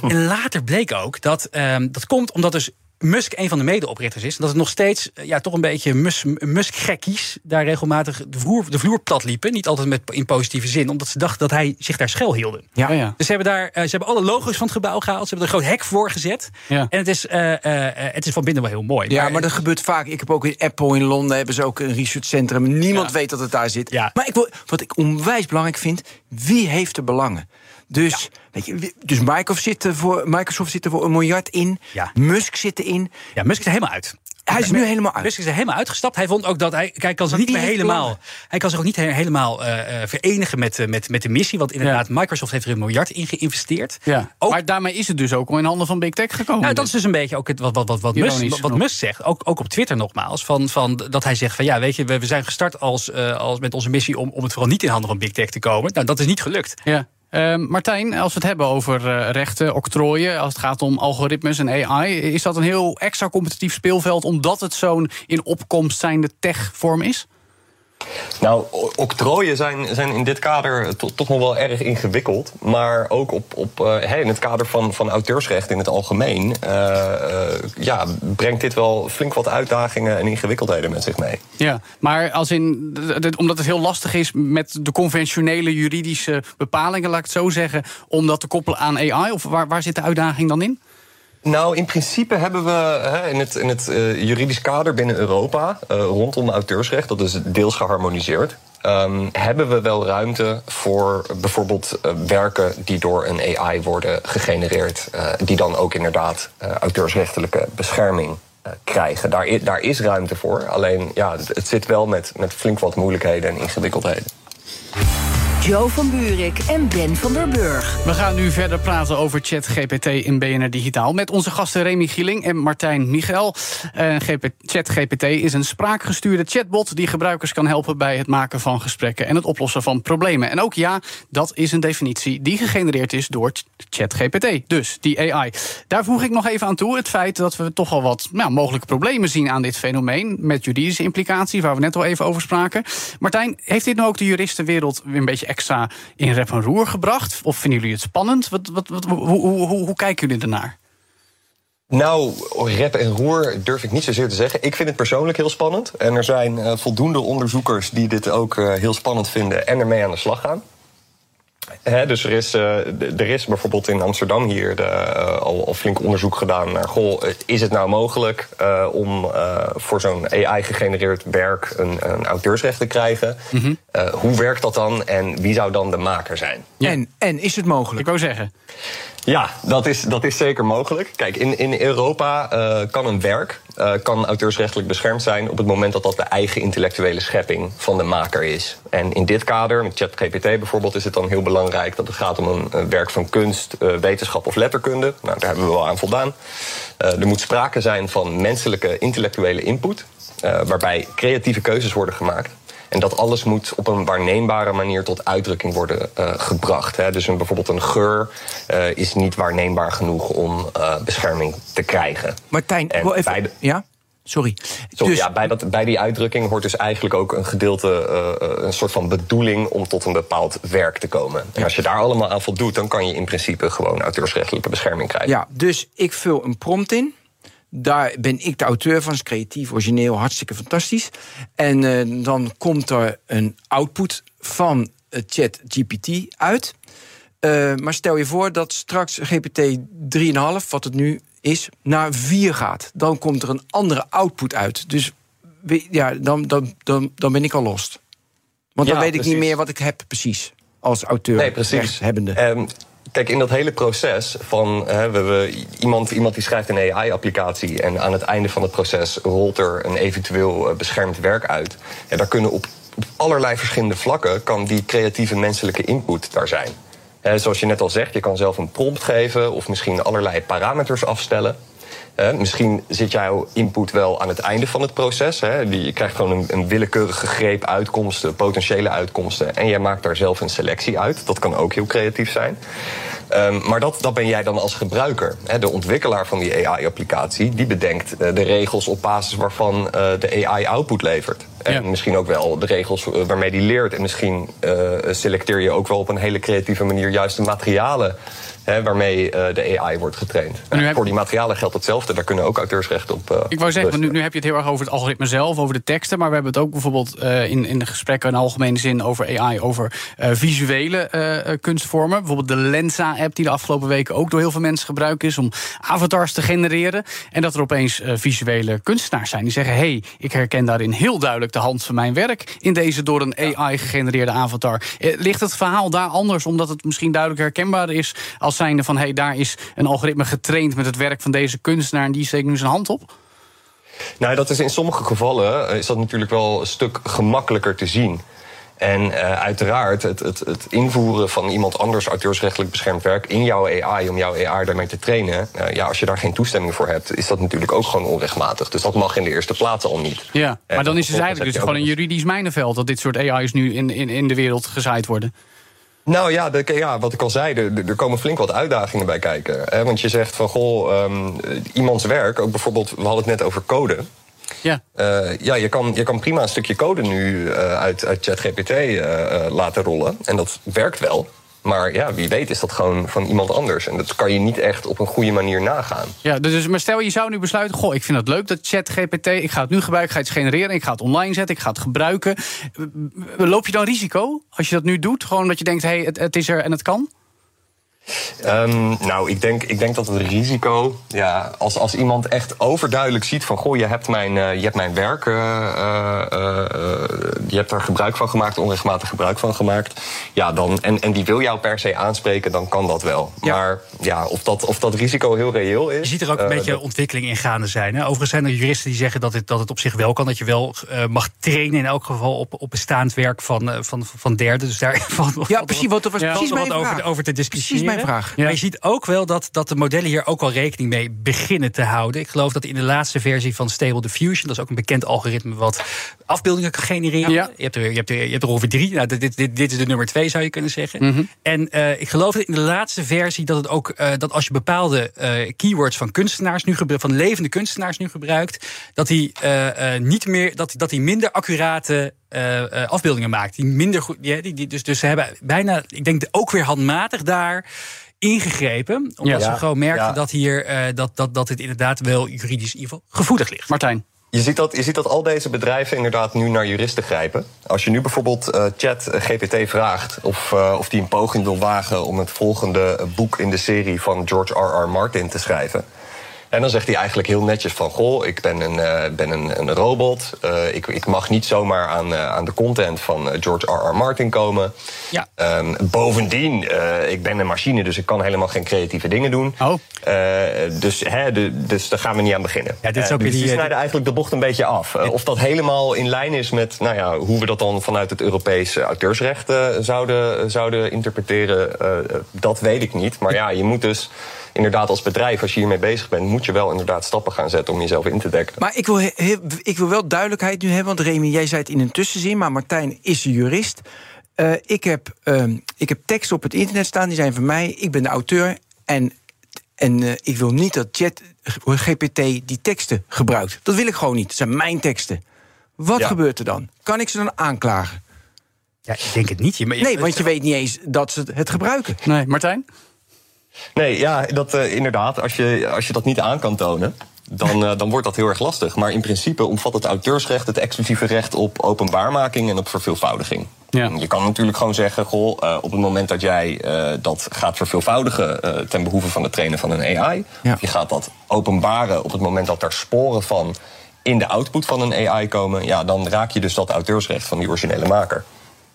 En later bleek ook dat ehm, dat komt omdat dus Musk een van de medeoprichters is. En dat het nog steeds eh, ja, toch een beetje Mus- Musk-gekkies daar regelmatig de vloer, de vloer plat liepen. Niet altijd met, in positieve zin, omdat ze dachten dat hij zich daar schuil hielden. Ja. Ja, ja. Dus ze hebben daar eh, ze hebben alle logo's van het gebouw gehaald. Ze hebben er een groot hek voor gezet. Ja. En het is, eh, het is van binnen wel heel mooi. Ja, maar dat gebeurt vaak. Ik heb ook in Apple in Londen hebben ze ook een researchcentrum. Niemand Ja. weet dat het daar zit. Ja. Maar ik wil, wat ik onwijs belangrijk vind, wie heeft er belangen? Dus, weet je, dus Microsoft, zit er voor, Microsoft zit er voor een miljard in. Ja. Musk zit erin. Ja, Musk is er helemaal uit. Hij is nu helemaal uit. Musk is er helemaal uitgestapt. Hij vond ook dat hij, hij kan zich niet helemaal, hij kan zich ook niet he- helemaal eh, eh, verenigen met, eh, met, met de missie. Want inderdaad, Microsoft heeft er een miljard in geïnvesteerd. Ja. Ook- Maar daarmee is het dus ook al in handen van Big Tech gekomen. Nou, dat is dus een beetje ook het, wat, wat, wat, wat, Musk, wat. Musk zegt. Ook, ook op Twitter nogmaals. Van, van, dat hij zegt van ja, weet je, we, we zijn gestart als, eh, als met onze missie om, om het vooral niet in handen van Big Tech te komen. Nou, dat is niet gelukt. Ja. Ehm, Martijn, als we het hebben over eh, rechten, octrooien, als het gaat om algoritmes en AI, is dat een heel extra competitief speelveld omdat het zo'n in opkomst zijnde tech-vorm is? Nou, octrooien zijn, zijn in dit kader to- toch nog wel erg ingewikkeld. Maar ook op, op, eh, in het kader van, van auteursrecht in het algemeen... eh, eh, ja, brengt dit wel flink wat uitdagingen en ingewikkeldheden met zich mee. Ja, maar als in, omdat het heel lastig is met de conventionele juridische bepalingen, laat ik het zo zeggen, om dat te koppelen aan AI? Of waar, waar zit de uitdaging dan in? Nou, in principe hebben we hè, in het, in het eh, juridisch kader binnen Europa... eh, rondom auteursrecht, dat is deels geharmoniseerd... ehm, hebben we wel ruimte voor bijvoorbeeld eh, werken die door een AI worden gegenereerd... die dan ook inderdaad auteursrechtelijke bescherming krijgen. Daar, daar is ruimte voor, alleen ja, het, het zit wel met, met flink wat moeilijkheden en ingewikkeldheden. Joe van Buurik en Ben van der Burg. We gaan nu verder praten over ChatGPT in BNR Digitaal... met onze gasten Remy Gieling en Martijn Michel. GP ChatGPT is een spraakgestuurde chatbot... die gebruikers kan helpen bij het maken van gesprekken... en het oplossen van problemen. En ook ja, dat is een definitie die gegenereerd is door Ch- ChatGPT. Dus die AI. Daar voeg ik nog even aan toe het feit dat we toch al wat nou, mogelijke problemen zien aan dit fenomeen... met juridische implicaties, waar we net al even over spraken. Martijn, heeft dit nou ook de juristenwereld een beetje in rep en roer gebracht? Of vinden jullie het spannend? Wat, wat, wat, hoe, hoe, hoe, hoe kijken jullie ernaar? Nou, rep en roer durf ik niet zozeer te zeggen. Ik vind het persoonlijk heel spannend. En er zijn eh, voldoende onderzoekers die dit ook eh, heel spannend vinden en ermee aan de slag gaan. Hè, dus er is, eh, er is bijvoorbeeld in Amsterdam hier de, eh, al, al flink onderzoek gedaan naar... Goh, eh, is het nou mogelijk eh, om eh, voor zo'n AI-gegenereerd werk een, een auteursrecht te krijgen? Eh, hoe werkt dat dan en wie zou dan de maker zijn? Ja. En, en is het mogelijk? Ik wou zeggen. Ja, dat is, dat is zeker mogelijk. Kijk, in, in Europa eh, kan een werk eh, kan auteursrechtelijk beschermd zijn op het moment dat dat de eigen intellectuele schepping van de maker is. En in dit kader, met ChatGPT bijvoorbeeld, is het dan heel belangrijk dat het gaat om een, werk van kunst, eh, wetenschap of letterkunde. Nou, daar hebben we wel aan voldaan. Er moet sprake zijn van menselijke intellectuele input, waarbij creatieve keuzes worden gemaakt. En dat alles moet op een waarneembare manier tot uitdrukking worden eh, gebracht. Hè. Dus een, bijvoorbeeld een geur eh, is niet waarneembaar genoeg om eh, bescherming te krijgen. Martijn, En even... bij de- Ja? Sorry. Sorry, dus, ja, bij, dat, bij die uitdrukking hoort dus eigenlijk ook een gedeelte, een soort van bedoeling om tot een bepaald werk te komen. En als je daar allemaal aan voldoet, dan kan je in principe gewoon auteursrechtelijke bescherming krijgen. ja, dus ik vul een prompt in. Daar ben ik de auteur van, is creatief, origineel, hartstikke fantastisch. En eh, dan komt er een output van eh, ChatGPT uit. Eh, maar stel je voor dat straks GPT 3,5, wat het nu is, naar 4 gaat. Dan komt er een andere output uit. Dus ja, dan, dan, dan, dan ben ik al lost. Want dan weet ik niet meer wat ik heb precies. als auteur Nee, precies. hebbende. Kijk, in dat hele proces van hè, we, iemand, iemand die schrijft een AI-applicatie en aan het einde van het proces rolt er een eventueel eh, beschermd werk uit. Ja, daar kunnen op, op allerlei verschillende vlakken kan die creatieve menselijke input daar zijn. Zoals je net al zegt, je kan zelf een prompt geven of misschien allerlei parameters afstellen. Eh, misschien zit jouw input wel aan het einde van het proces. Hè. Je krijgt gewoon een, een willekeurige greep uitkomsten, potentiële uitkomsten. En jij maakt daar zelf een selectie uit. Dat kan ook heel creatief zijn. Ehm, maar dat, dat ben jij dan als gebruiker. Hè. De ontwikkelaar van die AI-applicatie... die bedenkt eh, de regels op basis waarvan eh, de AI output levert. En misschien ook wel de regels waarmee die leert. En misschien eh, selecteer je ook wel op een hele creatieve manier... juist de materialen hè, waarmee eh, de AI wordt getraind. heb- Voor die materialen geldt hetzelfde. Daar kunnen ook auteursrechten op. eh, Ik wou zeggen, nu, nu heb je het heel erg over het algoritme zelf, over de teksten. Maar we hebben het ook bijvoorbeeld eh, in, in de gesprekken in algemene zin over AI, over visuele kunstvormen. Bijvoorbeeld de Lensa-app, die de afgelopen weken ook door heel veel mensen gebruikt is om avatars te genereren. En dat er opeens visuele kunstenaars zijn die zeggen: hé, hey, ik herken daarin heel duidelijk de hand van mijn werk in deze door een AI gegenereerde avatar. Ligt het verhaal daar anders, omdat het misschien duidelijk herkenbaar is als zijnde van: hey, daar is een algoritme getraind met het werk van deze kunstenaar en die steekt nu zijn hand op? Nou, dat is in sommige gevallen eh, is dat natuurlijk wel een stuk gemakkelijker te zien. En eh, uiteraard het, het, het invoeren van iemand anders auteursrechtelijk beschermd werk in jouw AI om jouw AI daarmee te trainen. eh, ja, als je daar geen toestemming voor hebt, is dat natuurlijk ook gewoon onrechtmatig. Dus dat mag in de eerste plaats al niet. Ja, maar dan is het eigenlijk dus gewoon een juridisch mijnenveld... dat dit soort AI's nu in, in, in de wereld gezaaid worden. Nou ja, de, ja, wat ik al zei, er, er komen flink wat uitdagingen bij kijken. Hè? Want je zegt van, goh, ehm, iemands werk, ook bijvoorbeeld, we hadden het net over code. Ja. Eh, ja, je kan, je kan prima een stukje code nu eh, uit, uit ChatGPT eh, laten rollen. En dat werkt wel. Maar ja, wie weet is dat gewoon van iemand anders. En dat kan je niet echt op een goede manier nagaan. Ja, dus, maar stel je zou nu besluiten... goh, ik vind het leuk dat ChatGPT... ik ga het nu gebruiken, ik ga het genereren... ik ga het online zetten, ik ga het gebruiken. Loop je dan risico als je dat nu doet? Gewoon dat je denkt, hé, hey, het is er en het kan? Ehm, nou, ik denk, ik denk dat het risico, ja, als, als iemand echt overduidelijk ziet van, goh, je hebt mijn, eh, je hebt mijn werk, eh, eh, eh, je hebt er gebruik van gemaakt, onrechtmatig gebruik van gemaakt, ja, dan, en, en die wil jou per se aanspreken, dan kan dat wel. Maar ja, of dat, of dat risico heel reëel is. Je ziet er ook een beetje dat- ontwikkeling in gaande zijn. Hè? Overigens zijn er juristen die zeggen dat het, dat het op zich wel kan. Dat je wel eh, mag trainen in elk geval op, op bestaand werk van, eh, van, van derden. Dus daar valt Ja, precies, dat was precies wat over, vraag. over te discussiëren. Mijn vraag. Maar je ziet ook wel dat, dat de modellen hier ook al rekening mee beginnen te houden. Ik geloof dat in de laatste versie van Stable Diffusion... dat is ook een bekend algoritme wat afbeeldingen kan genereren. Ja. Je, hebt er, je, hebt er, je hebt er ongeveer drie. Nou, dit, dit, dit is de nummer twee, zou je kunnen zeggen. Mhm. En eh, ik geloof dat in de laatste versie dat het ook eh, dat als je bepaalde eh, keywords van kunstenaars nu gebruikt, van levende kunstenaars nu gebruikt, dat hij eh, eh, niet meer dat, dat hij minder accurate eh, eh, afbeeldingen maakt. Die minder goed. Die, die, die- dus, dus ze hebben bijna, ik denk ook weer handmatig daar ingegrepen. Omdat Ja. ze gewoon merkten Ja. dat hier eh, dat, dat, dat het inderdaad wel juridisch in ieder geval gevoelig ligt. Martijn. Je ziet, dat, je ziet dat al deze bedrijven inderdaad nu naar juristen grijpen. Als je nu bijvoorbeeld eh, chat eh, GPT vraagt of, eh, of die een poging wil wagen om het volgende boek in de serie van George R.R. Martin te schrijven. En dan zegt hij eigenlijk heel netjes van... goh, ik ben een, eh, ben een, een robot. eh, ik, ik mag niet zomaar aan, eh, aan de content van George R.R. Martin komen. Ja. Ehm, bovendien, ik ben een machine, dus ik kan helemaal geen creatieve dingen doen. Oh. Dus, hè, de, dus daar gaan we niet aan beginnen. Ja, dit is ook dus die, die snijden eigenlijk de bocht een beetje af. Of dat helemaal in lijn is met nou ja, hoe we dat dan vanuit het Europese auteursrecht zouden, zouden interpreteren, dat weet ik niet. Maar ja, je moet dus inderdaad als bedrijf, als je hiermee bezig bent, moet je wel inderdaad stappen gaan zetten om jezelf in te dekken. Maar ik wil, ik wil wel duidelijkheid nu hebben. Want Remy, jij zei het in een tussenzin, maar Martijn is een jurist. Eh, ik, heb, ehm, ik heb teksten op het internet staan, die zijn van mij. Ik ben de auteur. En, en eh, ik wil niet dat Chat GPT die teksten gebruikt. Dat wil ik gewoon niet. Dat zijn mijn teksten. Wat Ja. gebeurt er dan? Kan ik ze dan aanklagen? Ja, ik denk het niet. Je, maar je- Nee, want je weet niet eens dat ze het gebruiken. Nee, Martijn? Nee, ja, dat, eh, inderdaad. Als je, als je dat niet aan kan tonen, dan, eh, dan wordt dat heel erg lastig. Maar in principe omvat het auteursrecht het exclusieve recht op openbaarmaking en op verveelvoudiging. Ja. Je kan natuurlijk gewoon zeggen: goh, eh, op het moment dat jij eh, dat gaat verveelvoudigen eh, ten behoeve van het trainen van een AI, Ja. of je gaat dat openbaren op het moment dat er sporen van in de output van een AI komen, ja, dan raak je dus dat auteursrecht van die originele maker.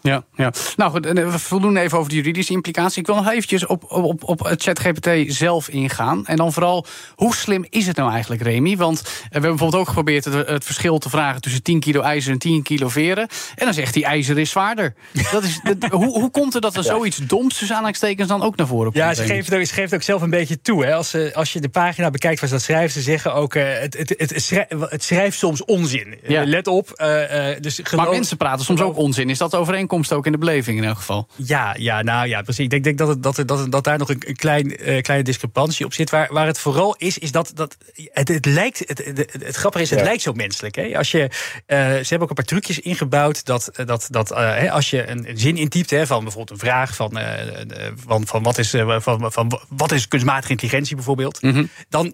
Ja, ja. Nou goed, we voldoen even over de juridische implicatie. Ik wil nog eventjes op, op, op het ChatGPT zelf ingaan. En dan vooral, hoe slim is het nou eigenlijk, Remy? Want we hebben bijvoorbeeld ook geprobeerd het, het verschil te vragen... tussen 10 kilo ijzer en 10 kilo veren. En dan zegt hij, ijzer is zwaarder. Dat is, hoe, hoe komt het dat er zoiets doms tussen aanhalingstekens dan ook naar voren komt? Ja, ze geeft, ook, ze geeft ook zelf een beetje toe. Hè. Als, als je de pagina bekijkt waar ze dat schrijven... ze zeggen ook, uh, het, het, het, het, schrijft soms onzin. Ja. let op. Uh, dus maar mensen praten soms ook onzin. Is dat overeenkomst ook in de beleving in elk geval? Ja, ja nou ja, precies. Ik denk, denk dat, het, dat, dat, dat daar nog een, een klein, uh, kleine discrepantie op zit. Waar, waar het vooral is, is dat, dat het, het lijkt... Het, het, het grappige is, het lijkt zo menselijk. Hè. Als je, uh, ze hebben ook een paar trucjes ingebouwd... dat, dat, dat uh, als je een, een zin intypt hè, van bijvoorbeeld een vraag... van, van, van, wat, is, van, van, wat is kunstmatige intelligentie bijvoorbeeld... Mm -hmm. dan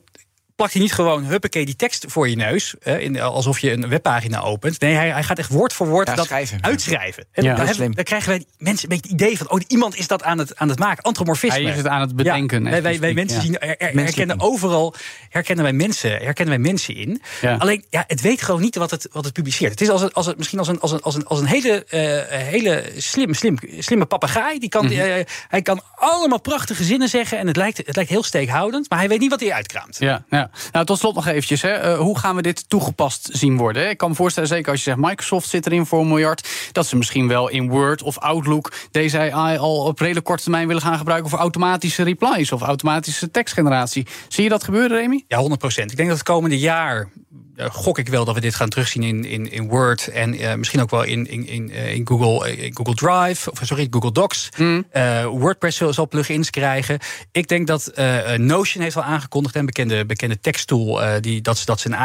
plakt hij niet gewoon huppakee die tekst voor je neus. Hè, in, alsof je een webpagina opent. Nee, hij, hij gaat echt woord voor woord ja, dat schrijven. uitschrijven. En Ja, dan, krijgen wij mensen een beetje het idee van... oh, iemand is dat aan het, aan het maken. Antromorfisme. Hij is het aan het bedenken, Ja, wij, wij, mensen ja. zien, er- er- herkennen overal herkennen wij mensen, herkennen wij mensen in. Ja. Alleen, ja, het weet gewoon niet wat het, wat het publiceert. Het is als een, als een, misschien als een, als een, als een, als een hele, eh, hele slim, slim, slimme papegaai. Die kan, Mhm. eh, hij kan allemaal prachtige zinnen zeggen... en het lijkt, het lijkt heel steekhoudend... maar hij weet niet wat hij uitkraamt. Ja, ja. Nou, tot slot nog eventjes. Hè. Eh, hoe gaan we dit toegepast zien worden? Ik kan me voorstellen, zeker als je zegt Microsoft zit erin voor een miljard... dat ze misschien wel in Word of Outlook deze AI al op redelijk korte termijn willen gaan gebruiken... voor automatische replies of automatische tekstgeneratie. Zie je dat gebeuren, Remy? Ja, 100 procent. Ik denk dat het komende jaar gok ik wel dat we dit gaan terugzien in, in, in Word en eh, misschien ook wel in, in, in, eh, in, Google, eh, in Google Drive, of sorry, Google Docs. Eh, WordPress zal, zal plugins krijgen. Ik denk dat eh, Notion heeft al aangekondigd, een bekende, bekende teksttool, eh, die, dat, ze- dat ze een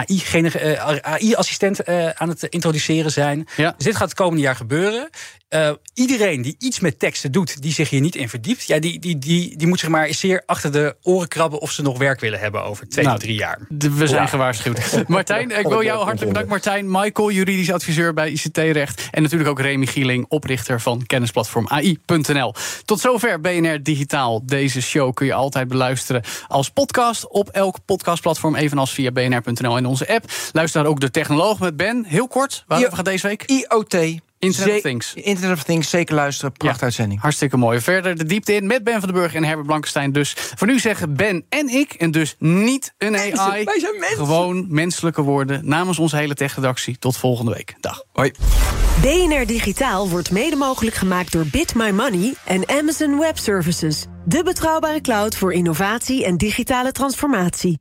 eh, AI-assistent eh, aan het introduceren zijn. Ja. Dus dit gaat het komende jaar gebeuren. Eh, iedereen die iets met teksten doet, die zich hier niet in verdiept, ja, die, die, die, die moet zich maar zeer achter de oren krabben of ze nog werk willen hebben over twee Nou, tot drie jaar. We zijn gewaarschuwd. Martijn, ik wil jou hartelijk bedanken. Martijn, Michael, juridisch adviseur bij ICT-recht. En natuurlijk ook Remy Gieling, oprichter van kennisplatform AI.nl. Tot zover BNR Digitaal. Deze show kun je altijd beluisteren als podcast op elk podcastplatform, evenals via bnr.nl en onze app. Luister daar ook de technoloog met Ben. Heel kort, waarover Ja. gaat deze week? IoT. Internet of Things. Internet of Things, zeker luisteren. Prachtuitzending. Hartstikke mooi. Verder de diepte in met Ben van den Burg en Herbert Blankenstein. Dus voor nu zeggen Ben en ik, en dus niet een AI. wij zijn mensen. Gewoon menselijke woorden namens onze hele tech-redactie. Tot volgende week. Dag. Hoi. BNR Digitaal wordt mede mogelijk gemaakt door Bit My Money en Amazon Web Services. De betrouwbare cloud voor innovatie en digitale transformatie.